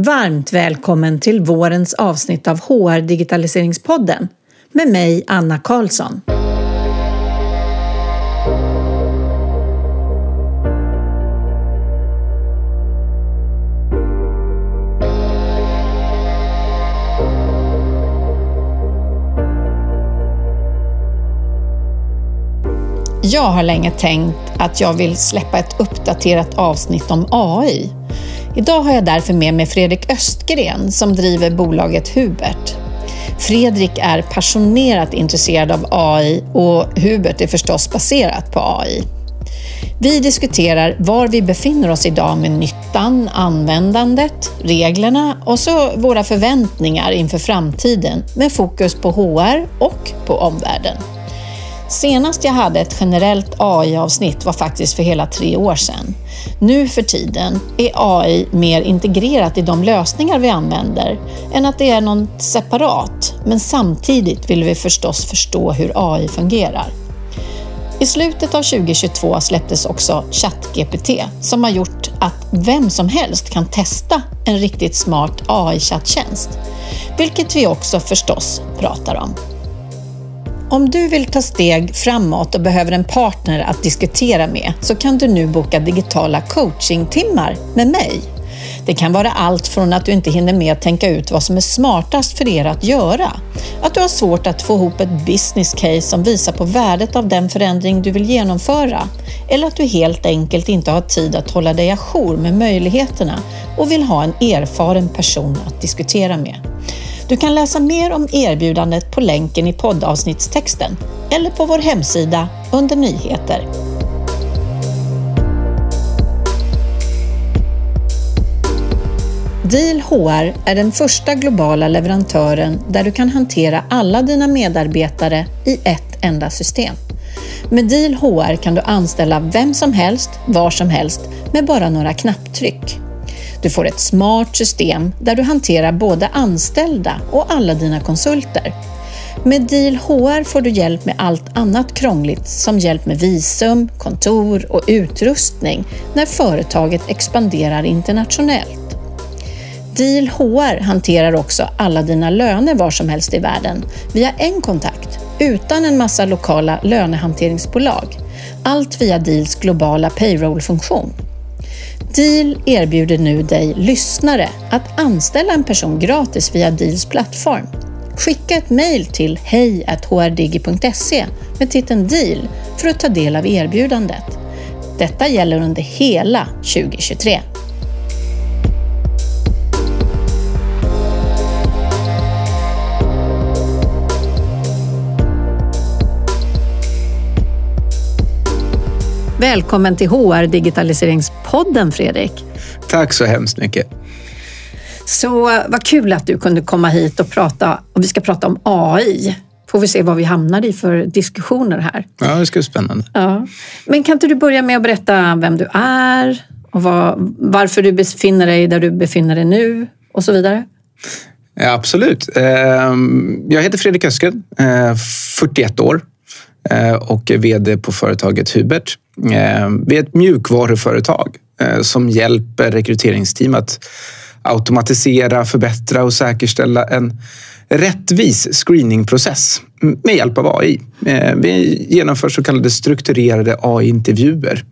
Varmt välkommen till vårens avsnitt av HR Digitaliseringspodden med mig Anna Karlsson. Jag har länge tänkt att jag vill släppa ett uppdaterat avsnitt om AI. Idag har jag därför med mig Fredrik Östgren som driver bolaget Hubert. Fredrik är passionerat intresserad av AI och Hubert är förstås baserat på AI. Vi diskuterar var vi befinner oss idag med nyttan, användandet, reglerna och så våra förväntningar inför framtiden med fokus på HR och på omvärlden. Senast jag hade ett generellt AI-avsnitt var faktiskt för hela tre år sedan. Nu för tiden är AI mer integrerat i de lösningar vi använder än att det är något separat, men samtidigt vill vi förstås förstå hur AI fungerar. I slutet av 2022 släpptes också ChatGPT som har gjort att vem som helst kan testa en riktigt smart AI-chatttjänst, vilket vi också förstås pratar om. Om du vill ta steg framåt och behöver en partner att diskutera med så kan du nu boka digitala coachingtimmar med mig. Det kan vara allt från att du inte hinner med att tänka ut vad som är smartast för er att göra, att du har svårt att få ihop ett business case som visar på värdet av den förändring du vill genomföra, eller att du helt enkelt inte har tid att hålla dig ajour med möjligheterna och vill ha en erfaren person att diskutera med. Du kan läsa mer om erbjudandet på länken i poddavsnittstexten eller på vår hemsida under nyheter. Deal HR är den första globala leverantören där du kan hantera alla dina medarbetare i ett enda system. Med Deal HR kan du anställa vem som helst, var som helst med bara några knapptryck. Du får ett smart system där du hanterar både anställda och alla dina konsulter. Med Deal HR får du hjälp med allt annat krångligt som hjälp med visum, kontor och utrustning när företaget expanderar internationellt. Deal HR hanterar också alla dina löner var som helst i världen via en kontakt utan en massa lokala lönehanteringsbolag. Allt via Deals globala payroll-funktion. Deal erbjuder nu dig lyssnare att anställa en person gratis via Deals plattform. Skicka ett mejl till hej.hrdigi.se med titeln Deal för att ta del av erbjudandet. Detta gäller under hela 2023. Välkommen till HR Digitaliseringspodden Fredrik. Tack så hemskt mycket. Så vad kul att du kunde komma hit och prata. Och vi ska prata om AI. Får vi se vad vi hamnar i för diskussioner här. Ja, det ska bli spännande. Ja. Men kan inte du börja med att berätta vem du är och vad, varför du befinner dig där du befinner dig nu och så vidare? Ja, absolut. Ehm, jag heter Fredrik Ösken, 41 år eh, och är VD på företaget Hubert. Eh, vi är ett mjukvaruföretag eh, som hjälper rekryteringsteam att automatisera, förbättra och säkerställa en rättvis screeningprocess med hjälp av AI. Eh, vi genomför så kallade strukturerade AI-intervjuer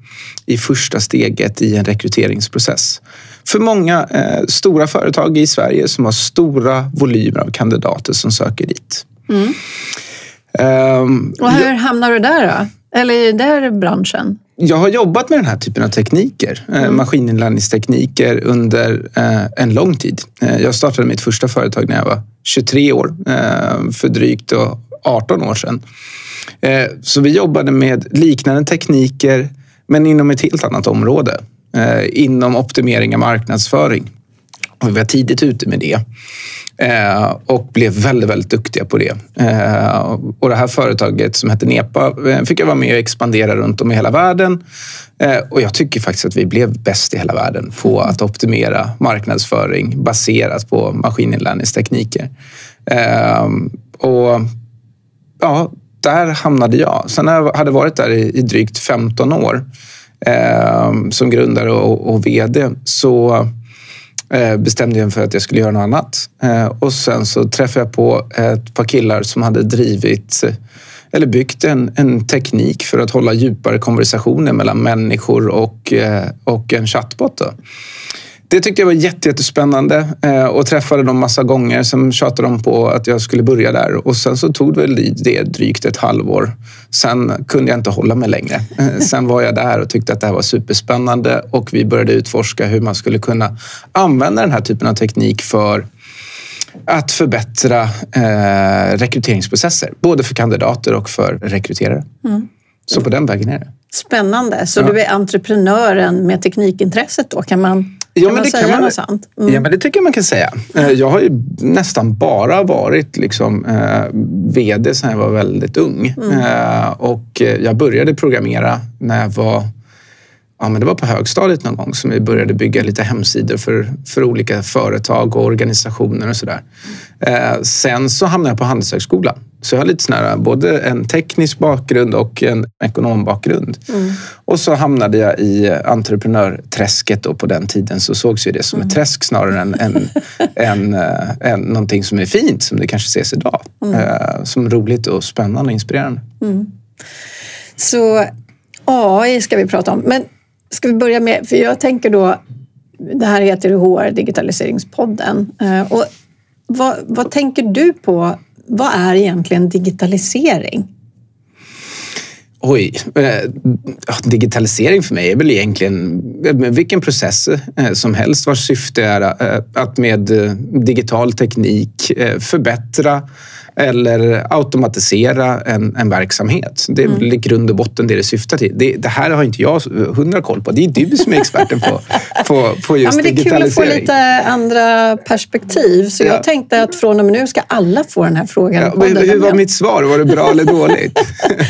i första steget i en rekryteringsprocess. För många stora företag i Sverige som har stora volymer av kandidater som söker dit. Mm. Um, och hur hamnar du där då? Eller i den branschen? Jag har jobbat med den här typen av tekniker, eh, mm. maskininlärningstekniker under eh, en lång tid. Eh, jag startade mitt första företag när jag var 23 år, för drygt 18 år sedan. Så vi jobbade med liknande tekniker, men inom ett helt annat område. Inom optimering av marknadsföring vi var tidigt ute med det. Eh, och blev väldigt, väldigt duktiga på det. Eh, och det här företaget som hette Nepa eh, fick jag vara med och expandera runt om i hela världen. Eh, och jag tycker faktiskt att vi blev bäst i hela världen på att optimera marknadsföring baserat på maskininlärningstekniker. Eh, och ja, där hamnade jag. Sen när jag hade varit där i, drygt 15 år som grundare och, och vd så Eh, bestämde jag mig för att jag skulle göra något annat. Eh, och sen så träffade jag på ett par killar som hade drivit eller byggt en, en teknik för att hålla djupare konversationer mellan människor och, eh, och en chatbot. Då. Det tyckte jag var jättespännande och träffade dem massa gånger. Sen tjatade de på att jag skulle börja där och sen så tog det väl det drygt ett halvår. Sen kunde jag inte hålla mig längre. Sen var jag där och tyckte att det här var superspännande och vi började utforska hur man skulle kunna använda den här typen av teknik för att förbättra eh, rekryteringsprocesser, både för kandidater och för rekryterare. Mm. Så på den vägen är det. Spännande. Så ja. du är entreprenören med teknikintresset då? Kan man Ja, men det kan man? Mm. ja, men det tycker jag man kan säga. Eh, jag har ju nästan bara varit liksom, eh, VD sedan jag var väldigt ung. Mm. Eh, och jag började programmera när jag var ja, men det var på högstadiet någon gång som vi började bygga lite hemsidor för, för olika företag och organisationer och sådär. Eh, sen så hamnade jag på Handelshögskolan. Så jag har lite sån här, både en teknisk bakgrund och en ekonombakgrund. Mm. Och så hamnade jag i entreprenörträsket och på den tiden så sågs ju det som mm. ett träsk snarare än, än, än, äh, än någonting som är fint som det kanske ses idag. Mm. Äh, som roligt och spännande och inspirerande. Mm. Så AI ska vi prata om. Men ska vi börja med, för jag tänker då, det här heter HR Digitaliseringspodden. Eh, och vad, vad tänker du på vad är egentligen digitalisering? Oj, eh, digitalisering för mig är väl egentligen eh, vilken process som helst vars syfte är att med digital teknik förbättra eller automatisera en, en verksamhet. Det är mm. väl i grund och botten det det syftar till. Det, det, här har inte jag hundra koll på. Det är du som är experten på, på, på just ja, men Det är kul att få lite andra perspektiv. Så ja. jag tänkte att från och med nu ska alla få den här frågan. Ja, men, hur var mitt svar? Var det bra eller dåligt?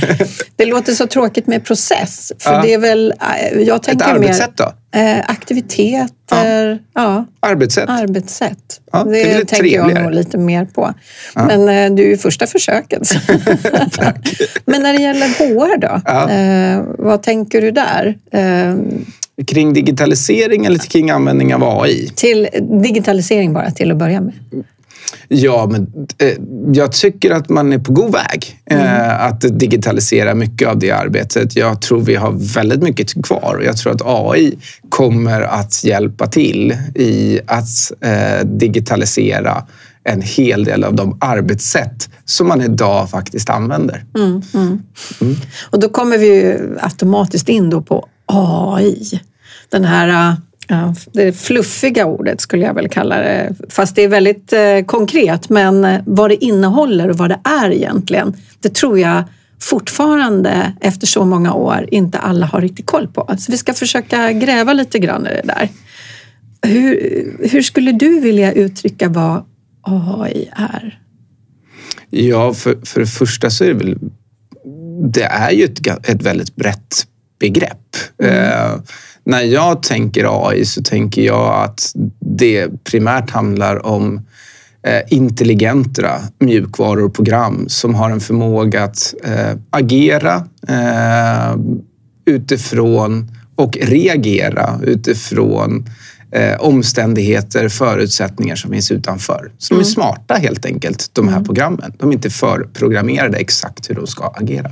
det låter så tråkigt med process. För ja. det är väl, eh, jag tänker Ett arbetssätt då? Eh, aktiviteter, ja. ja. Arbetssätt. Arbetssätt. Ja, det, det tänker trevligare. jag nog lite mer på. Ja. Men eh, du är ju första försöket. Men när det gäller HR då? Eh, vad tänker du där? Eh, kring digitalisering eller kring användning av AI? Till digitalisering bara till att börja med. Ja, men eh, jag tycker att man är på god väg eh, mm. att digitalisera mycket av det arbetet. Jag tror vi har väldigt mycket kvar och jag tror att AI kommer att hjälpa till i att eh, digitalisera en hel del av de arbetssätt som man idag faktiskt använder. Mm, mm. Mm. Och då kommer vi automatiskt in då på AI. Den här Ja, det fluffiga ordet skulle jag väl kalla det. Fast det är väldigt eh, konkret. Men eh, vad det innehåller och vad det är egentligen, det tror jag fortfarande efter så många år inte alla har riktigt koll på. Så vi ska försöka gräva lite grann i det där. Hur, hur skulle du vilja uttrycka vad AI är? Ja, för, för det första så är det väl... Det är ju ett, ett väldigt brett begrepp. Mm. När jag tänker AI så tänker jag att det primärt handlar om eh, intelligenta mjukvaror och program som har en förmåga att eh, agera eh, utifrån och reagera utifrån omständigheter, förutsättningar som finns utanför. Så de är mm. smarta helt enkelt, de här mm. programmen. De är inte förprogrammerade exakt hur de ska agera.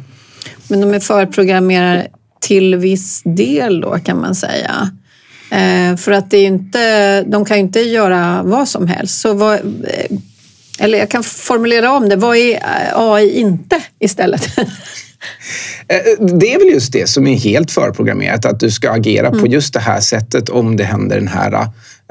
Men de är förprogrammerade till viss del då kan man säga. Eh, för att det är inte, de kan ju inte göra vad som helst. Så vad, eh, eller jag kan formulera om det. Vad är AI inte istället? Eh, det är väl just det som är helt förprogrammerat, att du ska agera mm. på just det här sättet om det händer den här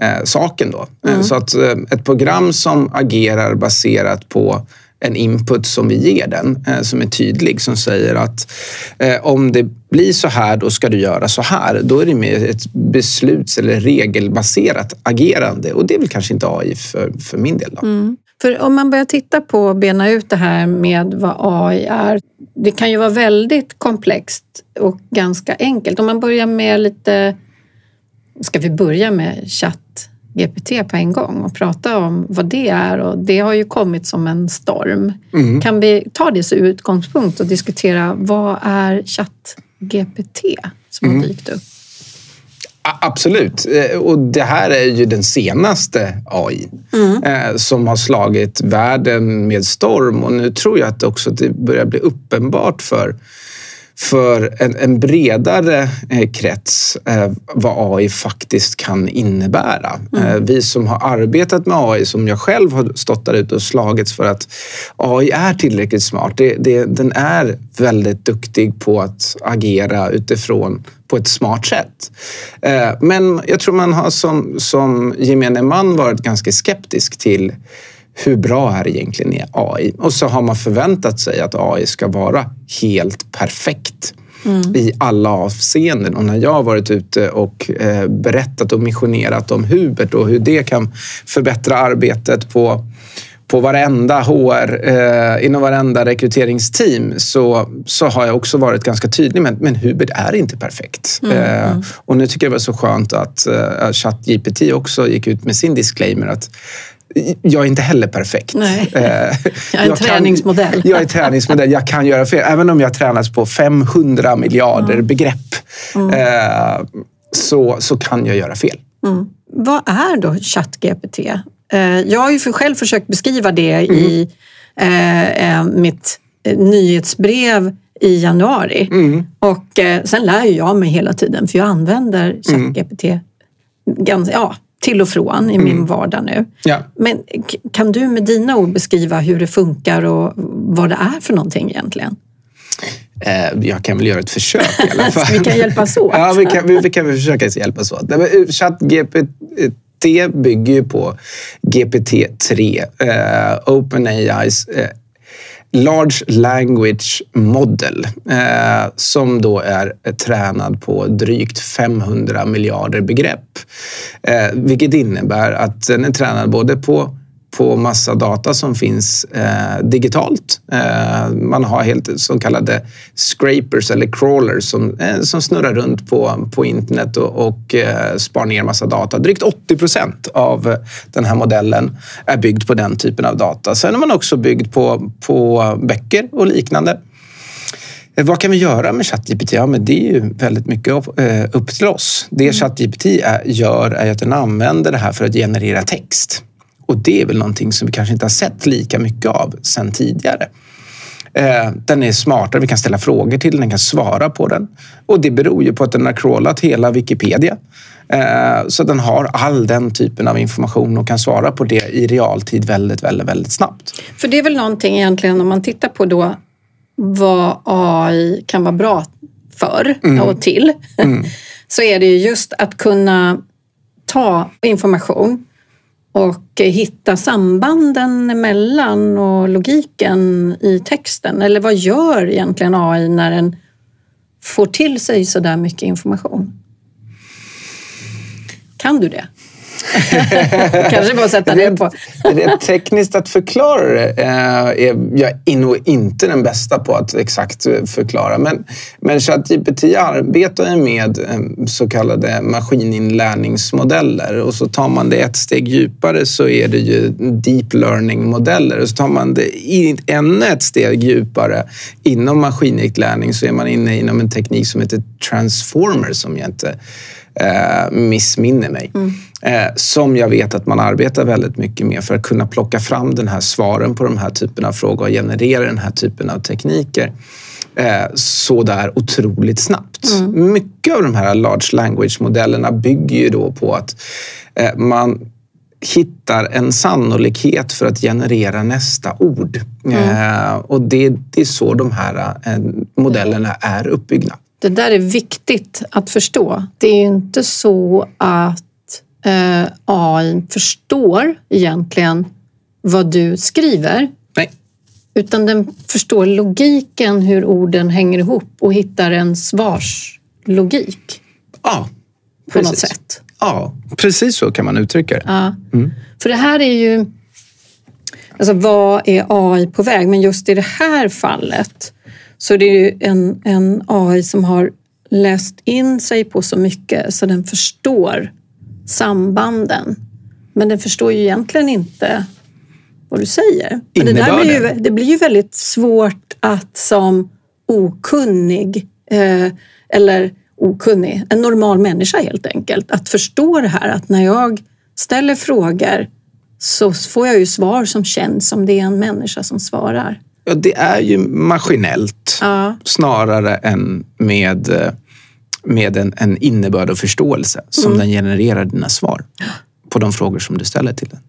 eh, saken. Då. Mm. Så att eh, ett program som agerar baserat på en input som vi ger den eh, som är tydlig som säger att eh, om det blir så här, då ska du göra så här. Då är det mer ett besluts eller regelbaserat agerande och det är väl kanske inte AI för, för min del. Mm. För om man börjar titta på och bena ut det här med vad AI är. Det kan ju vara väldigt komplext och ganska enkelt. Om man börjar med lite... Ska vi börja med chatt GPT på en gång och prata om vad det är och det har ju kommit som en storm. Mm. Kan vi ta det som utgångspunkt och diskutera vad är ChatGPT som mm. har dykt upp? Absolut. Eh, och det här är ju den senaste AI mm. Eh, som har slagit världen med storm. Och nu tror jag att också det börjar bli uppenbart för för en, en bredare eh, krets eh, vad AI faktiskt kan innebära. Mm. Eh, vi som har arbetat med AI, som jag själv har stått där ute och slagits för att AI är tillräckligt smart. Det, det, den är väldigt duktig på att agera utifrån på ett smart sätt. Men jag tror man har som, som gemene man varit ganska skeptisk till hur bra är egentligen AI? Och så har man förväntat sig att AI ska vara helt perfekt. Mm. i alla avseenden. Och när jag har varit ute och eh, berättat och missionerat om Hubert och hur det kan förbättra arbetet på på varenda HR, eh, inom varenda rekryteringsteam så, så har jag också varit ganska tydlig med men Hubert är inte perfekt. Mm, eh, mm. Och nu tycker jag det var så skönt att eh, ChatGPT också gick ut med sin disclaimer att jag är inte heller perfekt. Nej. Eh, jag är en jag träningsmodell. Kan, jag är träningsmodell. Jag kan göra fel. Även om jag tränas på 500 miljarder mm. begrepp mm. Eh, så, så kan jag göra fel. Mm. Vad är då ChatGPT? Eh, jag har ju själv försökt beskriva det mm. i mitt nyhetsbrev i januari. Mm. Och sen lär jag mig hela tiden för jag använder mm. ChatGPT ganska, ja, till och från i min mm. vardag nu. Ja. Men kan du med dina ord beskriva hur det funkar och vad det är för någonting egentligen? Eh, jag kan väl göra ett försök i alla fall. vi kan hjälpas åt. ja, vi kan, vi, vi kan väl försöka hjälpas åt. Eh, ChatGPT bygger ju på GPT-3, eh, OpenAIs eh, Large Language Model eh, som då är tränad på drygt 500 miljarder begrepp. Eh, vilket innebär att den är tränad både på på massa data som finns eh, digitalt. Eh, man har helt så kallade scrapers eller crawlers som, eh, som snurrar runt på, på internet och, och eh, spar ner massa data. Drygt 80 procent av den här modellen är byggd på den typen av data. Sen är man också byggd på, på böcker och liknande. Eh, vad kan vi göra med ChatGPT? Ja, men det är ju väldigt mycket upp, eh, upp till oss. Det mm. ChatGPT gör är att den använder det här för att generera text. Och det är väl någonting som vi kanske inte har sett lika mycket av sedan tidigare. Eh, den är smartare, vi kan ställa frågor till den, den kan svara på den. Och det beror ju på att den har crawlat hela Wikipedia. Eh, så den har all den typen av information och kan svara på det i realtid väldigt, väldigt, väldigt snabbt. För det är väl någonting egentligen om man tittar på då vad AI kan vara bra för mm. och till. Mm. Så är det just att kunna ta information och hitta sambanden mellan och logiken i texten. Eller vad gör egentligen AI när den får till sig så där mycket information? Kan du det? Kanske bara sätta ner på. Rent tekniskt att förklara det eh, är jag är nog inte den bästa på att exakt förklara. Men, men ChatGPT arbetar med eh, så kallade maskininlärningsmodeller och så tar man det ett steg djupare så är det ju deep learning-modeller. Och så tar man det ännu ett steg djupare inom maskininlärning så är man inne inom en teknik som heter transformer som jag inte eh, missminner mig. Mm. Eh, som jag vet att man arbetar väldigt mycket med för att kunna plocka fram den här svaren på de här typerna av frågor och generera den här typen av tekniker eh, så där otroligt snabbt. Mm. Mycket av de här large language-modellerna bygger ju då på att eh, man hittar en sannolikhet för att generera nästa ord. Mm. Eh, och det, det, är så de här eh, modellerna är uppbyggda. Det där är viktigt att förstå. Det är inte så att eh, AI förstår egentligen vad du skriver. Nej. Utan den förstår logiken, hur orden hänger ihop och hittar en svarslogik. Ja, precis. På något sätt. Ja, precis så kan man uttrycka det. Ja. Mm. För det här är ju... Alltså vad är AI på väg? Men just i det här fallet så det är ju en, en AI som har läst in sig på så mycket så den förstår sambanden. Men den förstår ju egentligen inte vad du säger. Men det, där blir ju, det blir ju väldigt svårt att som okunnig eh, eller okunnig. En normal människa helt enkelt. Att förstå det här att när jag ställer frågor så får jag ju svar som känns som det är en människa som svarar. Ja, det är ju maskinellt Ja. snarare än med, eh, med en, en innebörd och förståelse som den genererar dina svar på de frågor som du ställer till den.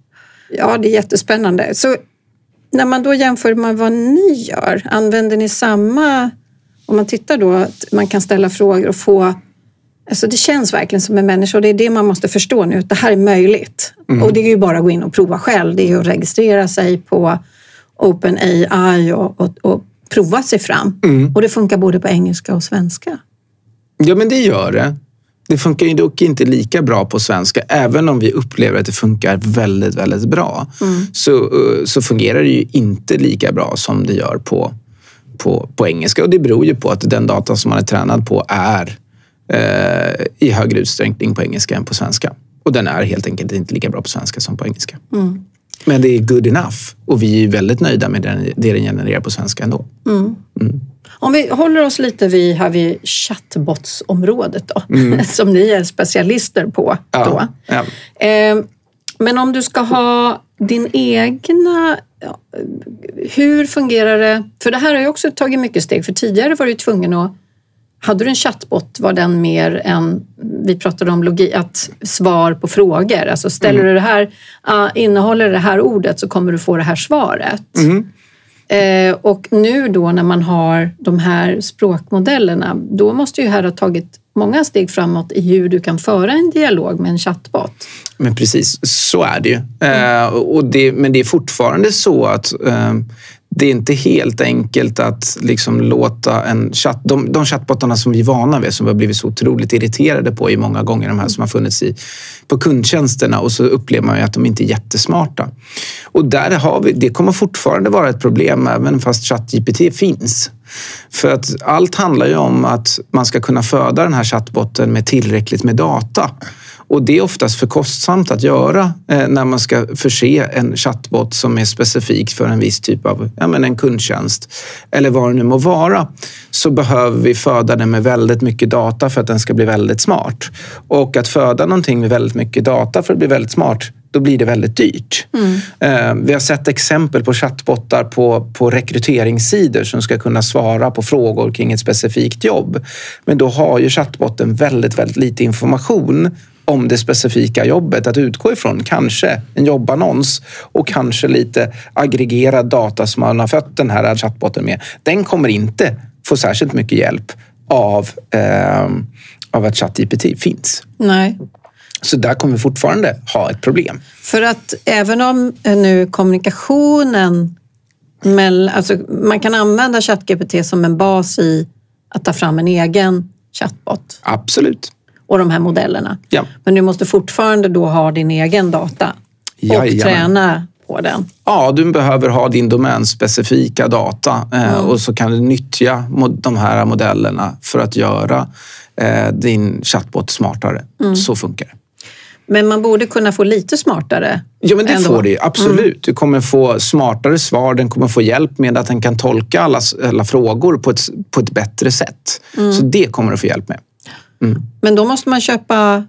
Ja, det är jättespännande. Så när man då jämför med vad ni gör, använder ni samma... Om man tittar då att man kan ställa frågor och få... Alltså det känns verkligen som en människa och det är det man måste förstå nu, att det här är möjligt. Och det är ju bara att gå in och prova själv. Det är ju att registrera sig på OpenAI och, och, och prova sig fram. Och det funkar både på engelska och svenska. Ja, men det gör det. Det funkar ju dock inte lika bra på svenska. Även om vi upplever att det funkar väldigt, väldigt bra så, eh, så fungerar det ju inte lika bra som det gör på, på, på engelska. Och det beror ju på att den data som man är tränad på är eh, i högre utsträckning på engelska än på svenska. Och den är helt enkelt inte lika bra på svenska som på engelska. Men det är good enough och vi är väldigt nöjda med den, det den genererar på svenska ändå. Om vi håller oss lite vid, här vid chattbotsområdet då, som ni är specialister på. Då. Ja. Eh, men om du ska ha din egna... ja, Hur fungerar det? För det här har ju också tagit mycket steg. För tidigare var du tvungen att... Hade du en chattbot var den mer än... Vi pratade om logi, att svar på frågor. Alltså ställer du det här, ah, innehåller det här ordet så kommer du få det här svaret. Eh, och nu då när man har de här språkmodellerna, då måste ju här ha tagit många steg framåt i hur du kan föra en dialog med en chattbot. Men precis, så är det ju. Eh, och det, men det är fortfarande så att eh, det är inte helt enkelt att liksom låta en chatt... De, de chattbottarna som vi är vana vid, som vi har blivit så otroligt irriterade på i många gånger, de här som har funnits i, på kundtjänsterna och så upplever man ju att de inte är jättesmarta. Och där har vi, det kommer fortfarande vara ett problem även fast ChatGPT finns. För att allt handlar ju om att man ska kunna föda den här chattbotten med tillräckligt med data. Och det är oftast för kostsamt att göra eh, när man ska förse en chattbot som är specifik för en viss typ av ja, men en kundtjänst eller vad det nu må vara. Så behöver vi föda den med väldigt mycket data för att den ska bli väldigt smart. Och att föda någonting med väldigt mycket data för att bli väldigt smart då blir det väldigt dyrt. Eh, Vi har sett exempel på chattbottar på, på rekryteringssidor som ska kunna svara på frågor kring ett specifikt jobb. Men då har ju chattbotten väldigt, väldigt lite information om det specifika jobbet att utgå ifrån. Kanske en jobbannons och kanske lite aggregerad data som man har fött den här chattbotten med. Den kommer inte få särskilt mycket hjälp av, eh, av att ChatGPT finns. Nej. Så där kommer vi fortfarande ha ett problem. För att även om eh, nu kommunikationen mellan, alltså man kan använda ChatGPT som en bas i att ta fram en egen chatbot Absolut. Och de här modellerna. Ja. Men du måste fortfarande då ha din egen data och Jajamän. träna på den. Ja, du behöver ha din domänspecifika data eh, och så kan du nyttja de här modellerna för att göra eh, din chatbot smartare. Så funkar det. Men man borde kunna få lite smartare. Ja, men det ändå. får du ju, absolut. Du kommer få smartare svar. Den kommer få hjälp med att den kan tolka alla, alla frågor på ett, på ett bättre sätt. Så det kommer du få hjälp med. Men då måste man köpa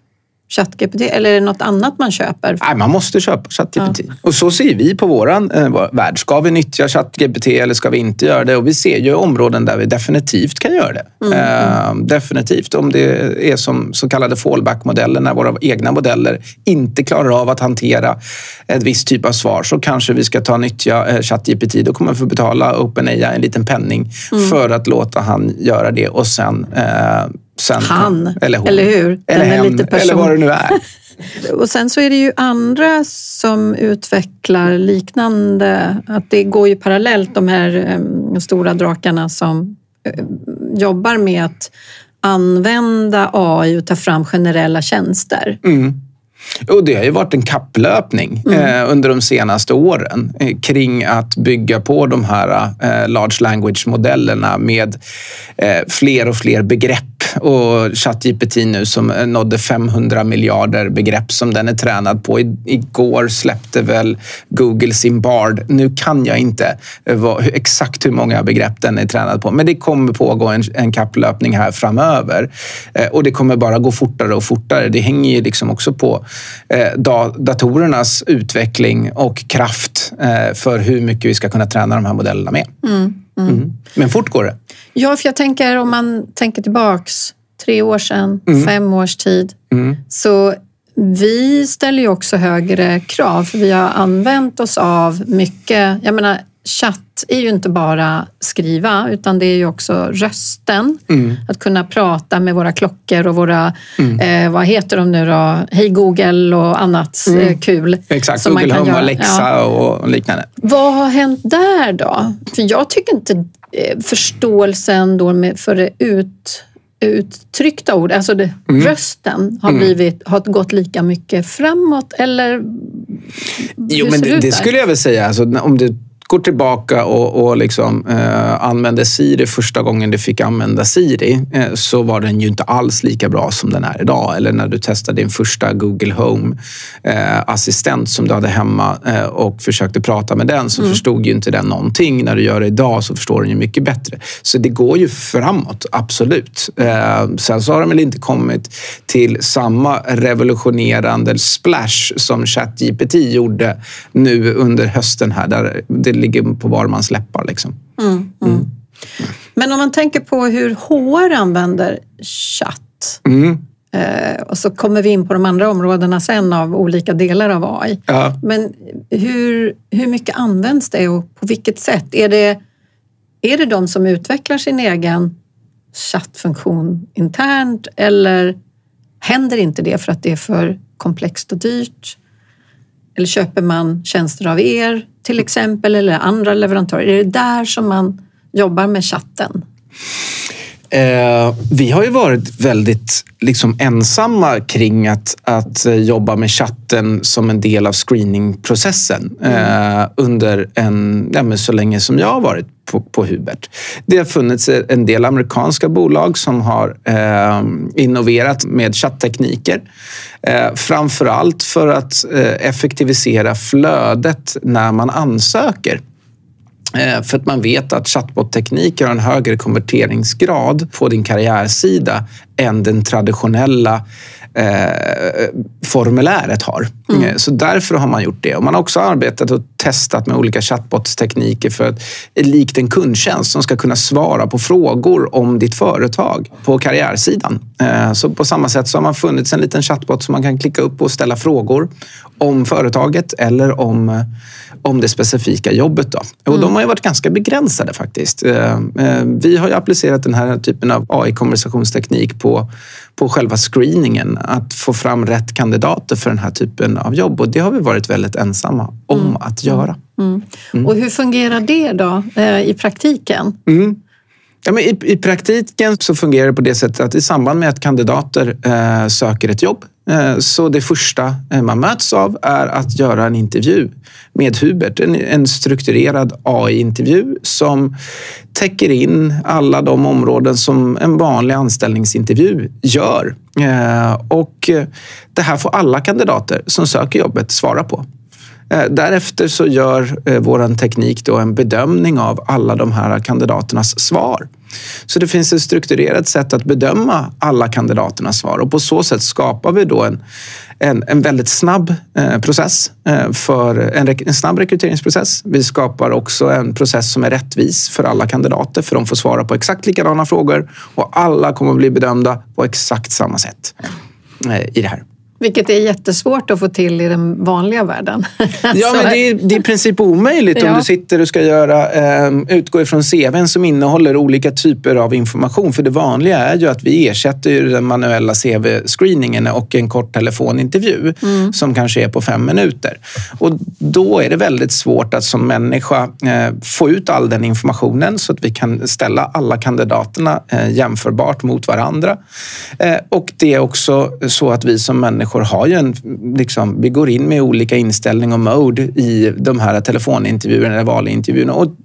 ChatGPT eller är det något annat man köper? Nej, man måste köpa ChatGPT. Och så ser vi på vår eh, vår värld. Ska vi nyttja ChatGPT eller ska vi inte göra det? Och vi ser ju områden där vi definitivt kan göra det. Eh, definitivt. Om det är som så kallade fallback-modeller, när våra egna modeller inte klarar av att hantera ett visst typ av svar, så kanske vi ska ta nyttja eh, ChatGPT. Då kommer vi få betala OpenAI en liten penning för att låta han göra det och sen eh, Sen, Han, eller, hon, eller hur? Eller hen, lite person. eller vad det nu är. Och sen så är det ju andra som utvecklar liknande, att det går ju parallellt de här eh, stora drakarna som eh, jobbar med att använda AI och ta fram generella tjänster. Mm. Och det har ju varit en kapplöpning eh, under de senaste åren eh, kring att bygga på de här eh, large language-modellerna med fler och fler begrepp och ChatGPT nu som eh, nådde 500 miljarder begrepp som den är tränad på. igår släppte väl Google sin Bard. Nu kan jag inte eh, exakt hur många begrepp den är tränad på, men det kommer pågå en, en kapplöpning här framöver eh, och det kommer bara gå fortare och fortare. Det hänger ju liksom också på datorernas utveckling och kraft för hur mycket vi ska kunna träna de här modellerna med. Mm, mm. Mm. Men fort går det. Ja, för jag tänker om man tänker tillbaks tre år sedan, mm. fem års tid, mm. så vi ställer ju också högre krav för vi har använt oss av mycket, jag menar chatt är ju inte bara skriva utan det är ju också rösten. Mm. Att kunna prata med våra klockor och våra, mm. eh, vad heter de nu då? Hej Google och annat mm. eh, kul. Exakt, som Google man kan Home, Alexa ja. och liknande. Vad har hänt där då? För jag tycker inte eh, förståelsen då med, för det ut uttryckta ord, alltså det, mm. rösten, har, mm. blivit, har gått lika mycket framåt? Eller Jo, men det, det skulle jag väl säga. Alltså, om du går tillbaka och, och liksom, eh, använder Siri första gången du fick använda Siri eh, så var den ju inte alls lika bra som den är idag. Eller när du testade din första Google Home-assistent eh, som du hade hemma eh, och försökte prata med den så mm. förstod ju inte den någonting. När du gör det idag så förstår den ju mycket bättre. Så det går ju framåt, absolut. Eh, sen så har de väl inte kommit till samma revolutionerande splash som ChatGPT gjorde nu under hösten här. Där det ligger på var man släppar. Liksom. Mm, mm. Mm. Men om man tänker på hur HR använder chatt mm. eh, och så kommer vi in på de andra områdena sen av olika delar av AI. Ja. Men hur, hur mycket används det och på vilket sätt? Är det, är det de som utvecklar sin egen chattfunktion internt eller händer inte det för att det är för komplext och dyrt? Eller köper man tjänster av er till exempel eller andra leverantörer? Är det där som man jobbar med chatten? Eh, vi har ju varit väldigt liksom, ensamma kring att, att jobba med chatten som en del av screeningprocessen mm. eh, under en, ja, så länge som jag har varit på, på Hubert. Det har funnits en del amerikanska bolag som har eh, innoverat med chatttekniker. Eh, framför allt för att eh, effektivisera flödet när man ansöker. Eh, för att man vet att chatbottekniker har en högre konverteringsgrad på din karriärsida än den traditionella eh, formuläret har. Mm. Eh, så därför har man gjort det. Och man har också arbetat och testat med olika chatbot-tekniker för att likt en kundtjänst som ska kunna svara på frågor om ditt företag på karriärsidan. Eh, så på samma sätt så har man funnits en liten chatbot som man kan klicka upp och ställa frågor om företaget eller om eh, om det specifika jobbet. Då. Och mm. De har ju varit ganska begränsade faktiskt. Eh, eh, vi har ju applicerat den här typen av AI-konversationsteknik på, på själva screeningen. Att få fram rätt kandidater för den här typen av jobb och det har vi varit väldigt ensamma om mm. att göra. Mm. mm. Och hur fungerar det då eh, i praktiken? Mm. Ja, men i, I praktiken så fungerar det på det sättet att i samband med att kandidater eh, söker ett jobb Eh, så det första eh, man möts av är att göra en intervju med Hubert. En strukturerad AI-intervju som täcker in alla de områden som en vanlig anställningsintervju gör. Eh, och det här får alla kandidater som söker jobbet svara på. Därefter så gör vår teknik då en bedömning av alla de här kandidaternas svar. Så det finns ett strukturerat sätt att bedöma alla kandidaternas svar och på så sätt skapar vi då en, en, en väldigt snabb eh, process eh, för en, en, snabb rekryteringsprocess. Vi skapar också en process som är rättvis för alla kandidater för de får svara på exakt likadana frågor och alla kommer att bli bedömda på exakt samma sätt eh, i det här. Vilket är jättesvårt att få till i den vanliga världen. Ja, men det är, det är i princip omöjligt ja. om du sitter och ska göra, eh, utgå ifrån CVn som innehåller olika typer av information. För det vanliga är ju att vi ersätter den manuella CV-screeningen och en kort telefonintervju mm. som kanske är på fem minuter. Och då är det väldigt svårt att som människa eh, få ut all den informationen så att vi kan ställa alla kandidaterna eh, jämförbart mot varandra. Eh, och det är också så att vi som människor människor har ju en... Liksom, vi går in med olika inställning och mode i de här telefonintervjuerna eller valintervjuerna och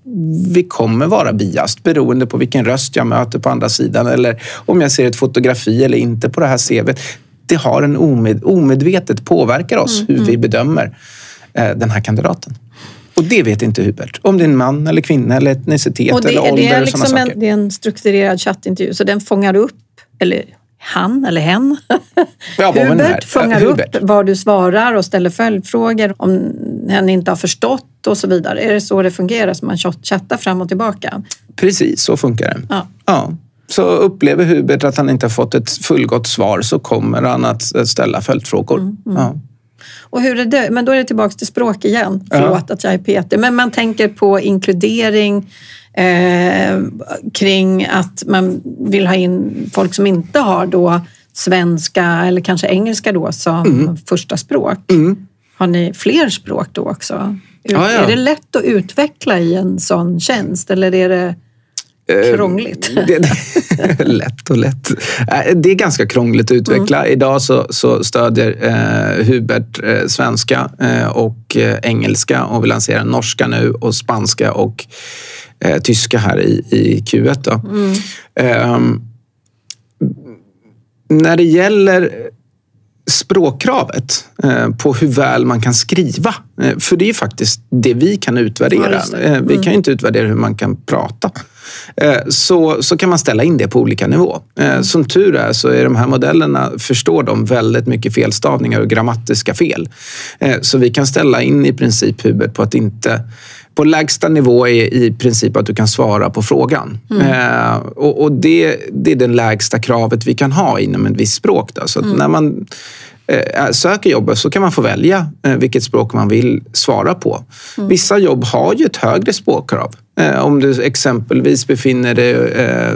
vi kommer vara biast beroende på vilken röst jag möter på andra sidan eller om jag ser ett fotografi eller inte på det här CVt. Det har en omed, omedvetet påverkar oss mm, hur mm. vi bedömer eh, den här kandidaten. Och det vet inte Hubert. Om det är en man eller kvinna eller etnicitet och det, eller ålder. Det är, liksom en, det är en strukturerad chattintervju så den fångar upp, eller han eller hen, ja, Hubert fångar Hubert. upp vad du svarar och ställer följdfrågor om hen inte har förstått och så vidare. Är det så det fungerar, så man chattar fram och tillbaka? Precis, så funkar det. Ja. ja. Så upplever Hubert att han inte har fått ett fullgott svar så kommer han att ställa följdfrågor. Mm, mm. Ja. Och hur är det? Men då är det tillbaka till språk igen. Förlåt ja. att jag är petig. Men man tänker på inkludering eh, kring att man vill ha in folk som inte har då svenska eller kanske engelska då som mm. första språk. Mm. Har ni fler språk då också? Ja, ja. Är det lätt att utveckla i en sån tjänst eller är det Eh, krångligt? Det, lätt och lätt. Eh, det är ganska krångligt att utveckla. Mm. Idag så, så stödjer eh, Hubert eh, svenska eh, och eh, engelska och vi lanserar norska nu och spanska och tyska här i, i Q1. Då. Mm. Ehm, när det gäller språkkravet eh, på hur väl man kan skriva. Eh, för det är faktiskt det vi kan utvärdera. Ja, mm. Vi kan ju inte utvärdera hur man kan prata. Så, så kan man ställa in det på olika nivå. Mm. Som tur är så är de här modellerna, förstår de väldigt mycket felstavningar och grammatiska fel. Så vi kan ställa in i princip huvudet på att inte på lägsta nivå är i princip att du kan svara på frågan. Mm. Eh, och, och det, det, är det lägsta kravet vi kan ha inom ett visst språk. Då. Så mm. när man eh, söker jobbet så kan man få välja eh, vilket språk man vill svara på. Mm. Vissa jobb har ju ett högre språkkrav. Eh, om du exempelvis befinner dig eh,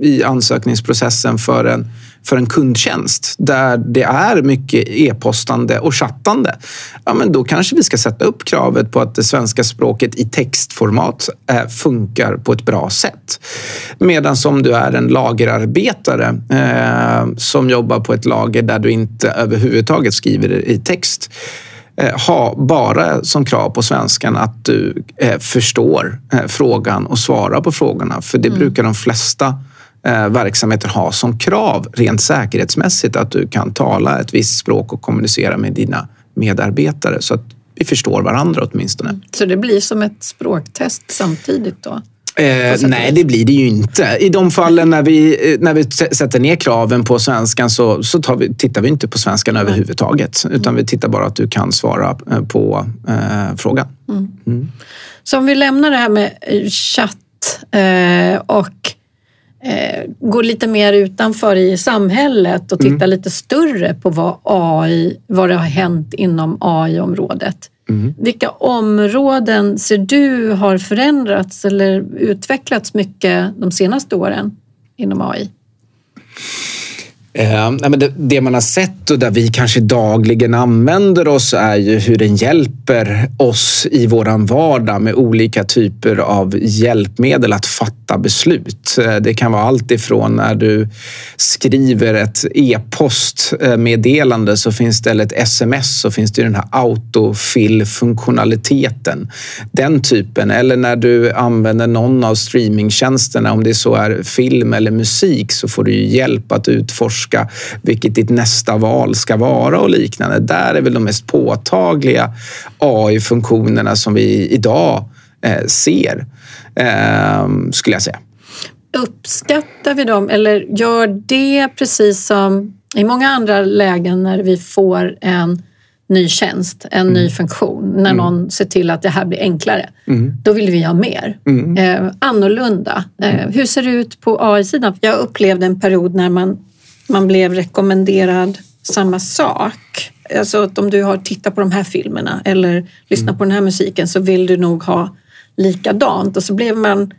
i ansökningsprocessen för en för en kundtjänst där det är mycket e-postande och chattande, ja, men då kanske vi ska sätta upp kravet på att det svenska språket i textformat eh, funkar på ett bra sätt. Medan om du är en lagerarbetare eh, som jobbar på ett lager där du inte överhuvudtaget skriver i text eh, ha bara som krav på svenskan att du eh, förstår eh, frågan och svarar på frågorna. För det mm. brukar de flesta verksamheter ha som krav rent säkerhetsmässigt att du kan tala ett visst språk och kommunicera med dina medarbetare så att vi förstår varandra åtminstone. Så det blir som ett språktest samtidigt då? Eh, nej, det blir det ju inte. I de fallen när vi, eh, när vi sätter ner kraven på svenskan så, så vi, tittar vi inte på svenskan nej. överhuvudtaget. Utan vi tittar bara att du kan svara eh, på eh, frågan. Mm. Mm. Så om vi lämnar det här med chatt eh, och eh, gå lite mer utanför i samhället och titta mm. lite större på vad AI, vad det har hänt inom AI-området. Mm. Vilka områden ser du har förändrats eller utvecklats mycket de senaste åren inom AI? Eh, det, det, man har sett och där vi kanske dagligen använder oss är ju hur den hjälper oss i våran vardag med olika typer av hjälpmedel att fatta beslut. Eh, det kan vara allt ifrån när du skriver ett e-postmeddelande eh, så finns det, eller ett sms så finns det den här autofill-funktionaliteten. Den typen. Eller när du använder någon av streamingtjänsterna, om det så är film eller musik så får du hjälp att utforska vilket ditt nästa val ska vara och liknande. Där är väl de mest påtagliga AI-funktionerna som vi idag ser, eh, skulle jag säga. Uppskattar vi dem eller gör det precis som i många andra lägen när vi får en ny tjänst, en mm. ny funktion, när mm. någon ser till att det här blir enklare. Mm. Då vill vi ha mer. Mm. Eh, annorlunda. Eh, hur ser det ut på AI-sidan? Jag upplevde en period när man man blev rekommenderad samma sak. Alltså att om du har tittat på de här filmerna eller lyssnat mm. på den här musiken så vill du nog ha likadant. Och så blev man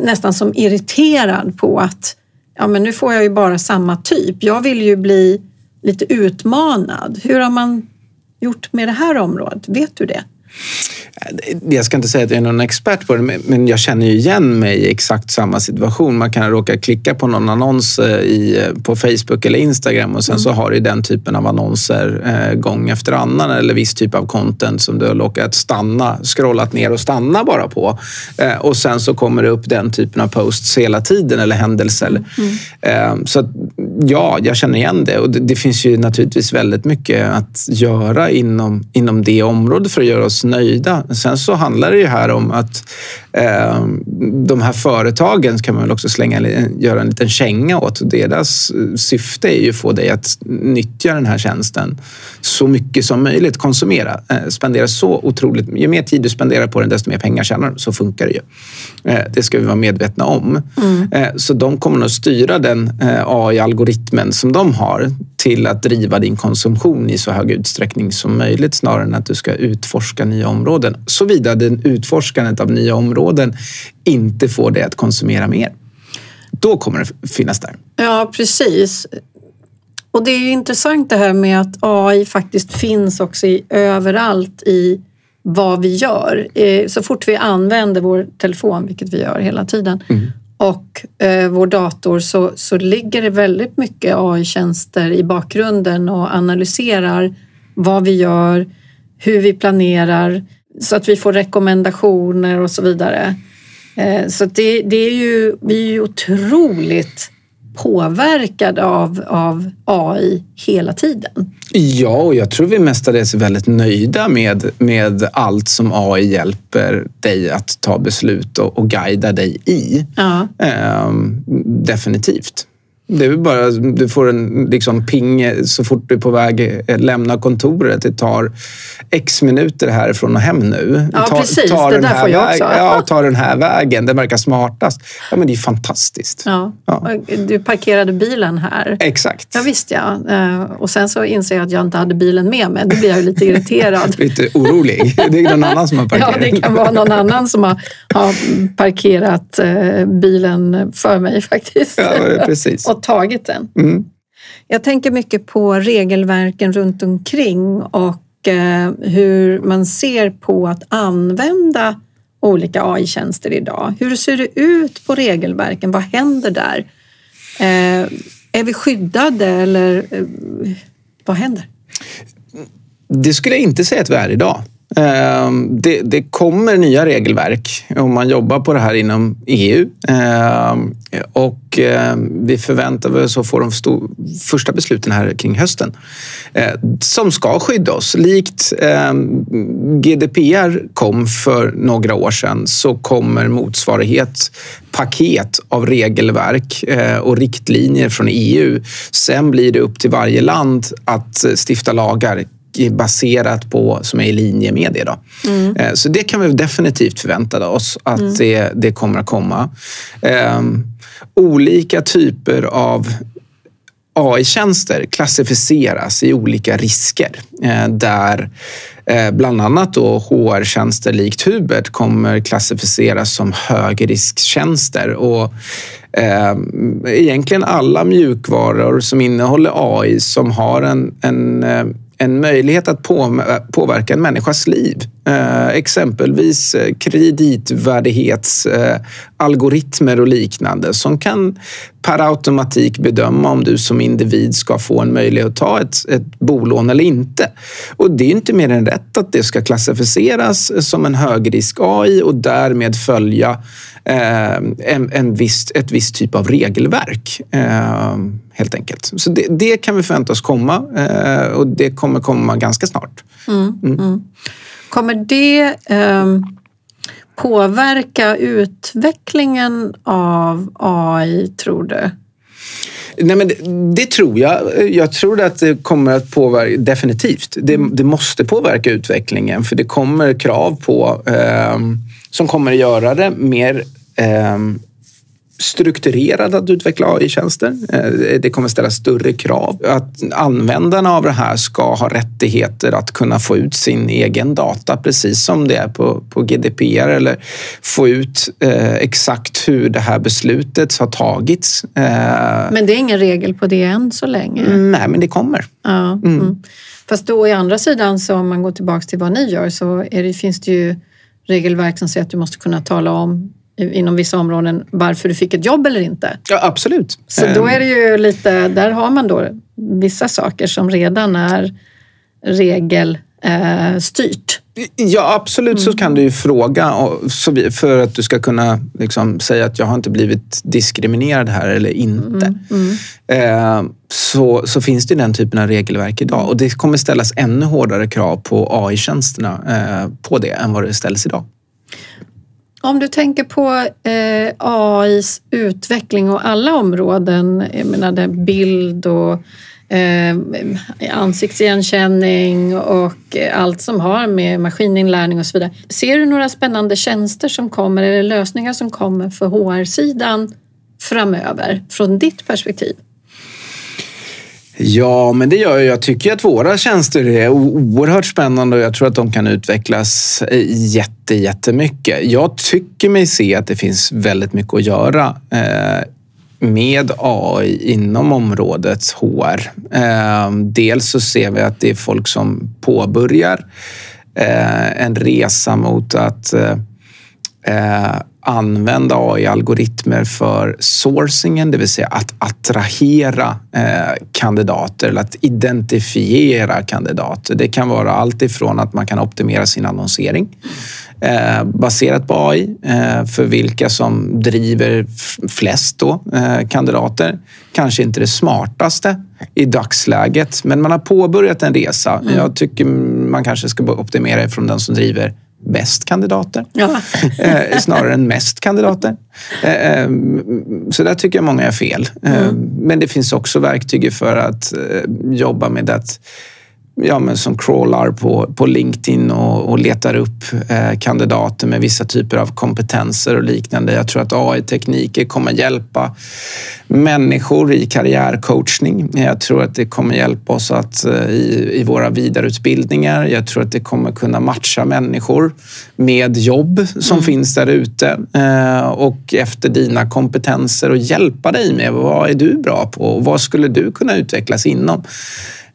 nästan som irriterad på att ja, men nu får jag ju bara samma typ. Jag vill ju bli lite utmanad. Hur har man gjort med det här området? Vet du det? Jag ska inte säga att jag är någon expert på det, men jag känner ju igen mig i exakt samma situation. Man kan råka klicka på någon annons eh, i, på Facebook eller Instagram och sen mm. så har du den typen av annonser eh, gång efter annan eller viss typ av content som du har råkat stanna, scrollat ner och stanna bara på. Eh, och sen så kommer det upp den typen av posts hela tiden eller händelser. Mm. Eh, så ja, jag känner igen det och det, det, finns ju naturligtvis väldigt mycket att göra inom, inom det området för att göra oss nöjda. Sen så handlar det ju här om att eh, de här företagen kan man väl också slänga, göra en liten känga åt. Deras eh, syfte är ju att få dig att nyttja den här tjänsten så mycket som möjligt, konsumera, eh, spendera så otroligt. Ju mer tid du spenderar på den, desto mer pengar tjänar du. Så funkar det ju. Eh, det ska vi vara medvetna om. Mm. Eh, så de kommer att styra den AI-algoritmen som de har till att driva din konsumtion i så hög utsträckning som möjligt snarare än att du ska utforska nya områden. Såvida den utforskandet av nya områden inte får dig att konsumera mer. Då kommer det finnas där. Ja, precis. Och det är intressant det här med att AI faktiskt finns också i, överallt i vad vi gör. Eh, så fort vi använder vår telefon, vilket vi gör hela tiden, mm. och eh, vår dator så, så ligger det väldigt mycket AI-tjänster i bakgrunden och analyserar vad vi gör, hur vi planerar så att vi får rekommendationer och så vidare. Eh, så det, det är ju, vi är ju otroligt påverkad av, av AI hela tiden. Ja, och jag tror vi mestadels är väldigt nöjda med, med allt som AI hjälper dig att ta beslut och, och guida dig i. Ja. Ehm, definitivt. Det är bara, du får en liksom ping så fort du är på väg att lämna kontoret. Det tar x minuter härifrån och hem nu. Ja, ta, precis. Ta det där får jag också. Ja, ta den här vägen. Den verkar smartast. Ja, men det är fantastiskt. Ja. ja. Du parkerade bilen här. Exakt. Ja, visst ja. Eh, och sen så inser jag att jag inte hade bilen med mig. Då blir jag lite irriterad. lite orolig. Det är någon annan som har parkerat. Ja, det kan vara någon annan som har, har parkerat eh, bilen för mig faktiskt. Ja, precis. och tagit den. Mm. Jag tänker mycket på regelverken runt omkring och eh, hur man ser på att använda olika AI-tjänster idag. Hur ser det ut på regelverken? Vad händer där? Eh, är vi skyddade eller eh, vad händer? Det skulle jag inte säga att vi är idag. Ehm, det, det, kommer nya regelverk om man jobbar på det här inom EU. Ehm, och ehm, vi förväntar oss att få de första besluten här kring hösten eh, som ska skydda oss. Likt GDPR kom för några år sedan så kommer motsvarighet paket av regelverk eh, och riktlinjer från EU. Sen blir det upp till varje land att eh, stifta lagar baserat på, som är i linje med det. Då. Mm. Eh, så det kan vi definitivt förvänta oss att mm. det, det kommer att komma. Um, olika typer av AI-tjänster klassificeras i olika risker eh, där eh, bland annat då HR-tjänster likt Hubert kommer klassificeras som högrisktjänster. Och eh, egentligen alla mjukvaror som innehåller AI som har en, en en möjlighet att påverka en människas liv. Eh, exempelvis eh, kreditvärdighetsalgoritmer och liknande som kan per automatik bedöma om du som individ ska få en möjlighet att ta ett, ett bolån eller inte. Och det är inte mer än rätt att det ska klassificeras som en högrisk AI och därmed följa eh, en, en viss, ett visst typ av regelverk. Eh, helt enkelt. Så det, det, kan vi förvänta oss komma eh, och det kommer komma ganska snart. Mm, mm. Mm. Kommer det um, påverka utvecklingen av AI, tror du? Nej, men det, det, tror jag. Jag tror att det kommer att påverka, definitivt. Det, mm. det måste påverka utvecklingen för det kommer krav på eh, som kommer att göra det mer eh, strukturerad att utveckla AI-tjänster. Eh, det kommer ställa större krav. Att användarna av det här ska ha rättigheter att kunna få ut sin egen data precis som det är på, på GDPR eller få ut eh, exakt hur det här beslutet har tagits. Eh, men det är ingen regel på det än så länge? Nej, men det kommer. Ja, mm. Mm. Fast då i andra sidan, så om man går tillbaka till vad ni gör, så det, finns det ju regelverk som säger att du måste kunna tala om inom vissa områden varför du fick ett jobb eller inte. Ja, absolut. Så då är det ju lite, där har man då vissa saker som redan är regelstyrt. Ja, absolut så kan du ju fråga för att du ska kunna liksom säga att jag har inte blivit diskriminerad här eller inte. Mm, mm. Eh, så, så finns det den typen av regelverk idag och det kommer ställas ännu hårdare krav på AI-tjänsterna eh, på det än vad det ställs idag. Om du tänker på eh, AIs utveckling och alla områden, jag menar bild och eh, ansiktsigenkänning och allt som har med maskininlärning och så vidare. Ser du några spännande tjänster som kommer eller lösningar som kommer för HR-sidan framöver från ditt perspektiv? Ja, men det gör jag. Jag tycker att våra tjänster är oerhört spännande och jag tror att de kan utvecklas eh, jätte, jättemycket. Jag tycker mig se att det finns väldigt mycket att göra eh, med AI inom området HR. Eh, dels så ser vi att det är folk som påbörjar en resa mot att använda AI-algoritmer för sourcingen, det vill säga att attrahera eh, kandidater eller att identifiera kandidater. Det kan vara allt ifrån att man kan optimera sin annonsering eh, baserat på AI eh, för vilka som driver flest då, kandidater. Kanske inte det smartaste i dagsläget, men man har påbörjat en resa. Mm. Jag tycker man kanske ska optimera ifrån den som driver bäst kandidater ja. eh, snarare än mest kandidater. Eh, eh, så där tycker jag många är fel. Eh, mm. Men det finns också verktyg för att eh, jobba med att ja, men som crawlar på, på LinkedIn och, och letar upp eh, kandidater med vissa typer av kompetenser och liknande. Jag tror att AI-tekniker kommer hjälpa människor i karriärcoachning. Jag tror att det kommer hjälpa oss att, eh, i, i våra vidareutbildningar. Jag tror att det kommer kunna matcha människor med jobb som mm. finns där ute eh, och efter dina kompetenser och hjälpa dig med vad är du bra på och vad skulle du kunna utvecklas inom?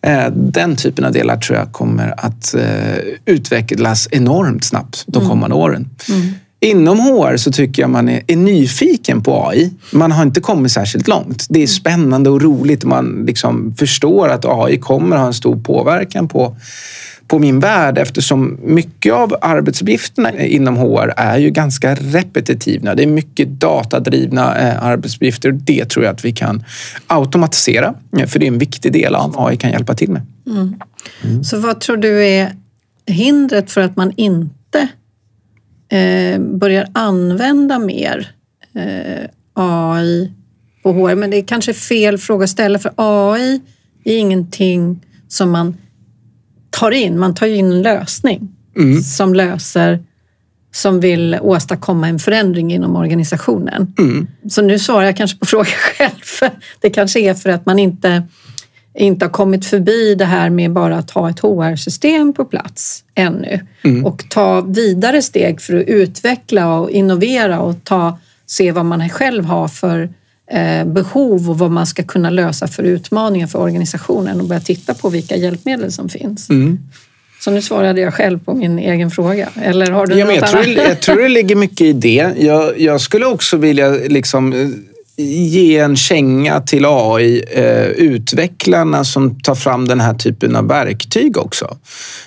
Eh, den typen av delar tror jag kommer att eh, utvecklas enormt snabbt de mm. kommande åren. Mm. Inom HR så tycker jag man är, är, nyfiken på AI. Man har inte kommit särskilt långt. Det är spännande och roligt. Man liksom förstår att AI kommer ha en stor påverkan på på min värld eftersom mycket av arbetsuppgifterna inom HR är ju ganska repetitiva. Det är mycket datadrivna eh, arbetsuppgifter och det tror jag att vi kan automatisera eh, för det är en viktig del av AI kan hjälpa till med. Mm. Mm. Så vad tror du är hindret för att man inte eh, börjar använda mer eh, AI på HR? Men det är kanske fel fråga att ställa för AI är ingenting som man tar in, man tar in en lösning mm. som löser som vill åstadkomma en förändring inom organisationen. Mm. Så nu svarar jag kanske på frågan själv. Det kanske är för att man inte, inte har kommit förbi det här med bara att ha ett HR-system på plats ännu mm. och ta vidare steg för att utveckla och innovera och ta, se vad man själv har för behov och vad man ska kunna lösa för utmaningar för organisationen och börja titta på vilka hjälpmedel som finns. Mm. Så nu svarade jag själv på min egen fråga. Eller har du ja, något jag, tror, jag tror det ligger mycket i det. Jag, jag skulle också vilja liksom eh, ge en känga till AI-utvecklarna eh, som tar fram den här typen av verktyg också.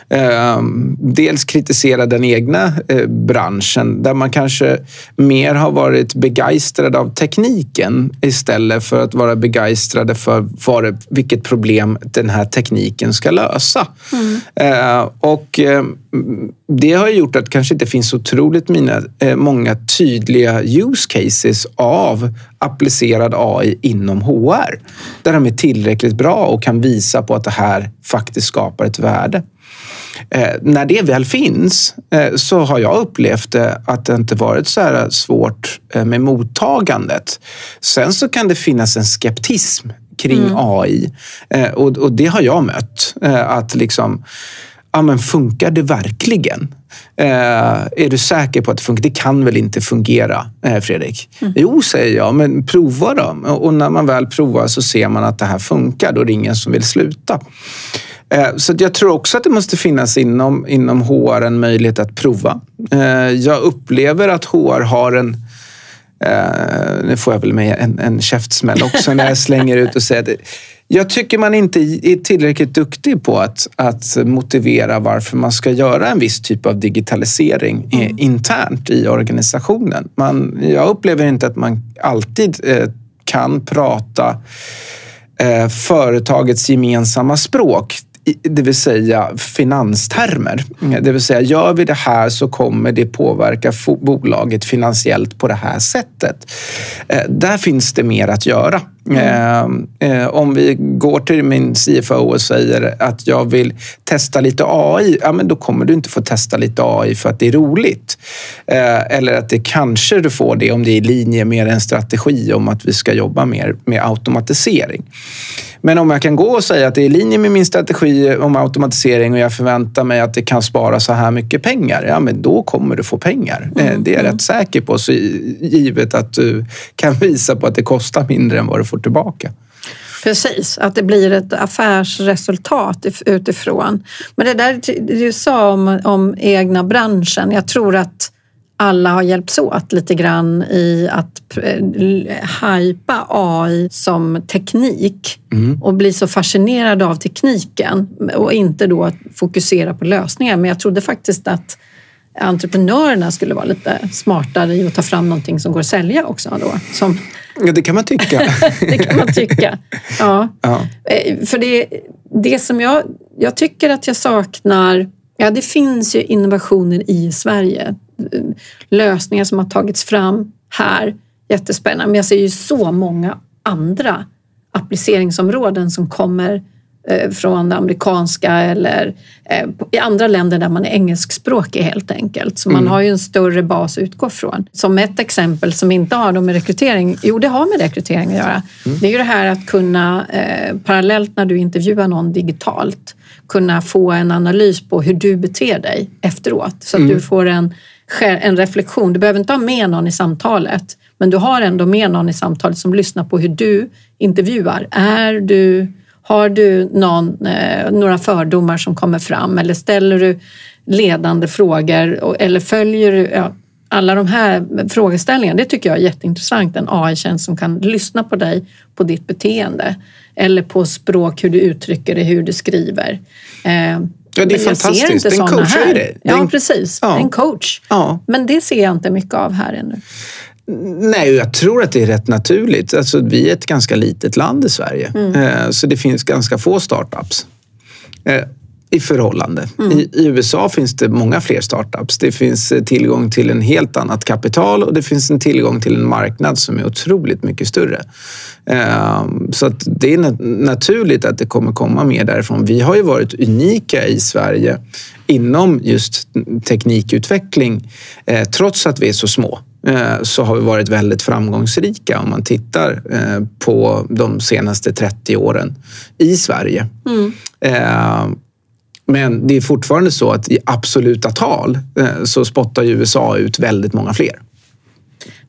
Eh, dels kritisera den egna eh, branschen där man kanske mer har varit begeistrad av tekniken istället för att vara begeistrade för vad vilket problem den här tekniken ska lösa. Mm. Och det har gjort att det kanske inte finns otroligt mina, många tydliga use cases av applicerad AI inom HR där de är tillräckligt bra och kan visa på att det här faktiskt skapar ett värde. Eh, när det väl finns eh, så har jag upplevt det att det inte varit så här svårt eh, med mottagandet. Sen så kan det finnas en skeptism kring mm. AI eh, och, och, det har jag mött. Eh, att liksom, ja men funkar det verkligen? Eh, är du säker på att det funkar? Det kan väl inte fungera, eh, Fredrik? Mm. Jo, säger jag, men prova då. Och när man väl provar så ser man att det här funkar. Då är det ingen som vill sluta. Eh, så jag tror också att det måste finnas inom, inom HR en möjlighet att prova. Eh, jag upplever att HR har en Uh, nu får jag väl med en, en käftsmäll också när jag slänger ut och säger att jag tycker man inte är tillräckligt duktig på att, att motivera varför man ska göra en viss typ av digitalisering mm. internt i organisationen. Man, jag upplever inte att man alltid eh, kan prata eh, företagets gemensamma språk det vill säga finanstermer. Det vill säga, gör vi det här så kommer det påverka bolaget finansiellt på det här sättet. Eh, där finns det mer att göra. Mm. Eh, om vi går till min CFO och säger att jag vill testa lite AI, ja, men då kommer du inte få testa lite AI för att det är roligt. Eh, eller att det kanske du får det om det är i linje med en strategi om att vi ska jobba mer med automatisering. Men om jag kan gå och säga att det är i linje med min strategi om automatisering och jag förväntar mig att det kan spara så här mycket pengar, ja men då kommer du få pengar. Mm. Det är jag rätt säker på, så givet att du kan visa på att det kostar mindre än vad du får tillbaka. Precis, att det blir ett affärsresultat utifrån. Men det där du sa om, om egna branschen, jag tror att alla har hjälpts åt lite grann i att hypa eh, AI som teknik mm. och bli så fascinerad av tekniken och inte då fokusera på lösningar. Men jag trodde faktiskt att entreprenörerna skulle vara lite smartare i att ta fram någonting som går att sälja också. Då, som... Ja, det kan man tycka. det kan man tycka. Ja. ja. Eh, för det, det som jag, jag tycker att jag saknar Ja, det finns ju innovationer i Sverige lösningar som har tagits fram här. Jättespännande. Men jag ser ju så många andra appliceringsområden som kommer från det amerikanska eller eh, i andra länder där man är engelskspråkig helt enkelt. Så man mm. har ju en större bas att utgå från. Som ett exempel som inte har med rekrytering, jo det har med rekrytering att göra. Mm. Det är ju det här att kunna eh, parallellt när du intervjuar någon digitalt kunna få en analys på hur du beter dig efteråt så att mm. du får en en reflektion. Du behöver inte ha med någon i samtalet, men du har ändå med någon i samtalet som lyssnar på hur du intervjuar. Är du, har du någon, eh, några fördomar som kommer fram eller ställer du ledande frågor eller följer du ja, alla de här frågeställningarna? Det tycker jag är jätteintressant. En AI-tjänst som kan lyssna på dig, på ditt beteende eller på språk, hur du uttrycker dig, hur du skriver. Eh, Ja, det är men fantastiskt. Jag ser inte den coachar ju dig. Ja, precis. Ja. En coach. Ja. Men det ser jag inte mycket av här ännu. Nej, jag tror att det är rätt naturligt. Alltså, vi är ett ganska litet land i Sverige, mm. Eh, så det finns ganska få startups. Eh, i förhållande. Mm. I, I, USA finns det många fler startups. Det finns eh, tillgång till en helt annat kapital och det finns en tillgång till en marknad som är otroligt mycket större. Ehm, så det är naturligt att det kommer komma mer därifrån. Vi har ju varit unika i Sverige inom just teknikutveckling. Eh, trots att vi är så små så har vi varit väldigt framgångsrika om man tittar på de senaste 30 åren i Sverige. Mm. Ehm, men det är fortfarande så att i absoluta tal eh, så spottar USA ut väldigt många fler.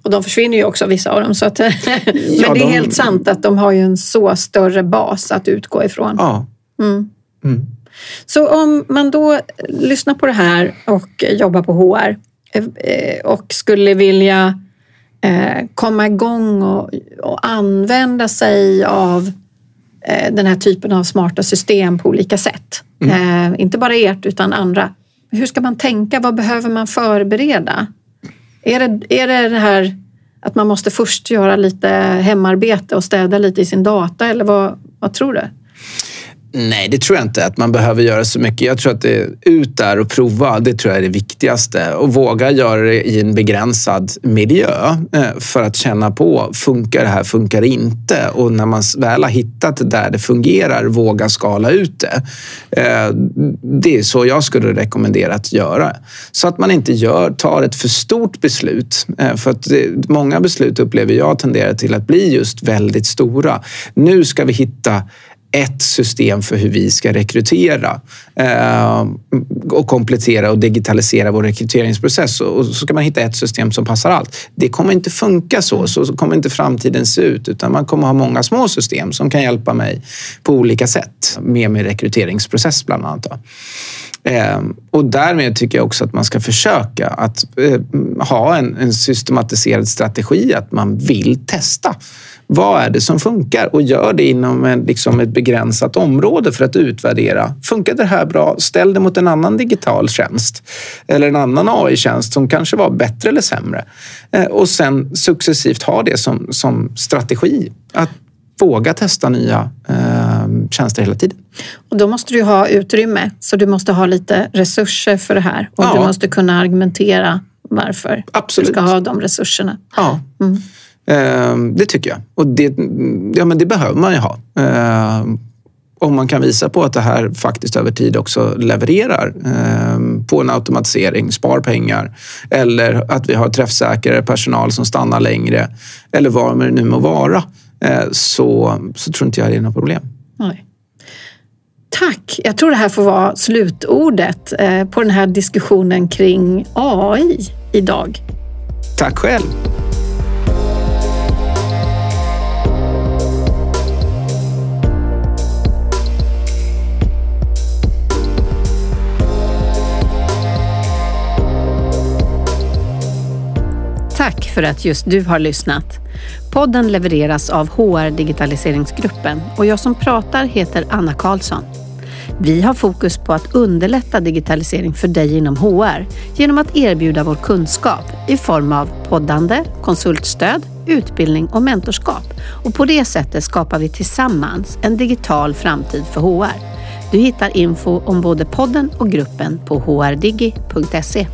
Och de försvinner ju också vissa av dem. Så att, men ja, det är de... helt sant att de har ju en så större bas att utgå ifrån. Ja. Mm. Mm. Så om man då lyssnar på det här och jobbar på HR eh, och skulle vilja eh, komma igång och, och använda sig av Eh, den här typen av smarta system på olika sätt. Mm. Eh, inte bara ert utan andra. Hur ska man tänka? Vad behöver man förbereda? Är det, är det det här att man måste först göra lite hemarbete och städa lite i sin data eller vad, vad tror du? Nej, det tror jag inte att man behöver göra så mycket. Jag tror att det är ut där och prova. Det tror jag är det viktigaste. Och våga göra det i en begränsad miljö eh, för att känna på, funkar det här, funkar det inte? Och när man väl har hittat där det fungerar, våga skala ut det. Eh, det är så jag skulle rekommendera att göra. Så att man inte gör, tar ett för stort beslut. Eh, för att det, många beslut upplever jag tenderar till att bli just väldigt stora. Nu ska vi hitta ett system för hur vi ska rekrytera eh, och komplettera och digitalisera vår rekryteringsprocess. Och så ska man hitta ett system som passar allt. Det kommer inte funka så. Så kommer inte framtiden se ut. Utan man kommer ha många små system som kan hjälpa mig på olika sätt med min rekryteringsprocess bland annat. Eh, och därmed tycker jag också att man ska försöka att eh, ha en, en systematiserad strategi, att man vill testa. Vad är det som funkar? Och gör det inom en, liksom ett begränsat område för att utvärdera. Funkar det här bra? Ställ det mot en annan digital tjänst eller en annan AI-tjänst som kanske var bättre eller sämre. Eh, och sen successivt ha det som, som strategi. Att våga testa nya eh, tjänster hela tiden. Och då måste du ha utrymme, så du måste ha lite resurser för det här och ja. du måste kunna argumentera varför Absolut. du ska ha de resurserna. Ja. Mm. Eh, det tycker jag. Och det, ja, men det behöver man ju ha. Eh, om man kan visa på att det här faktiskt över tid också levererar eh, på en automatisering, spar pengar eller att vi har träffsäkrare personal som stannar längre eller vad det nu må vara Eh, så, så tror inte jag det är något problem. Nej. Tack! Jag tror det här får vara slutordet eh, på den här diskussionen kring AI idag. Tack själv! För att just du har lyssnat. Podden levereras av HR Digitaliseringsgruppen och jag som pratar heter Anna Karlsson. Vi har fokus på att underlätta digitalisering för dig inom HR genom att erbjuda vår kunskap i form av poddande, konsultstöd, utbildning och mentorskap. Och på det sättet skapar vi tillsammans en digital framtid för HR. Du hittar info om både podden och gruppen på hrdigi.se.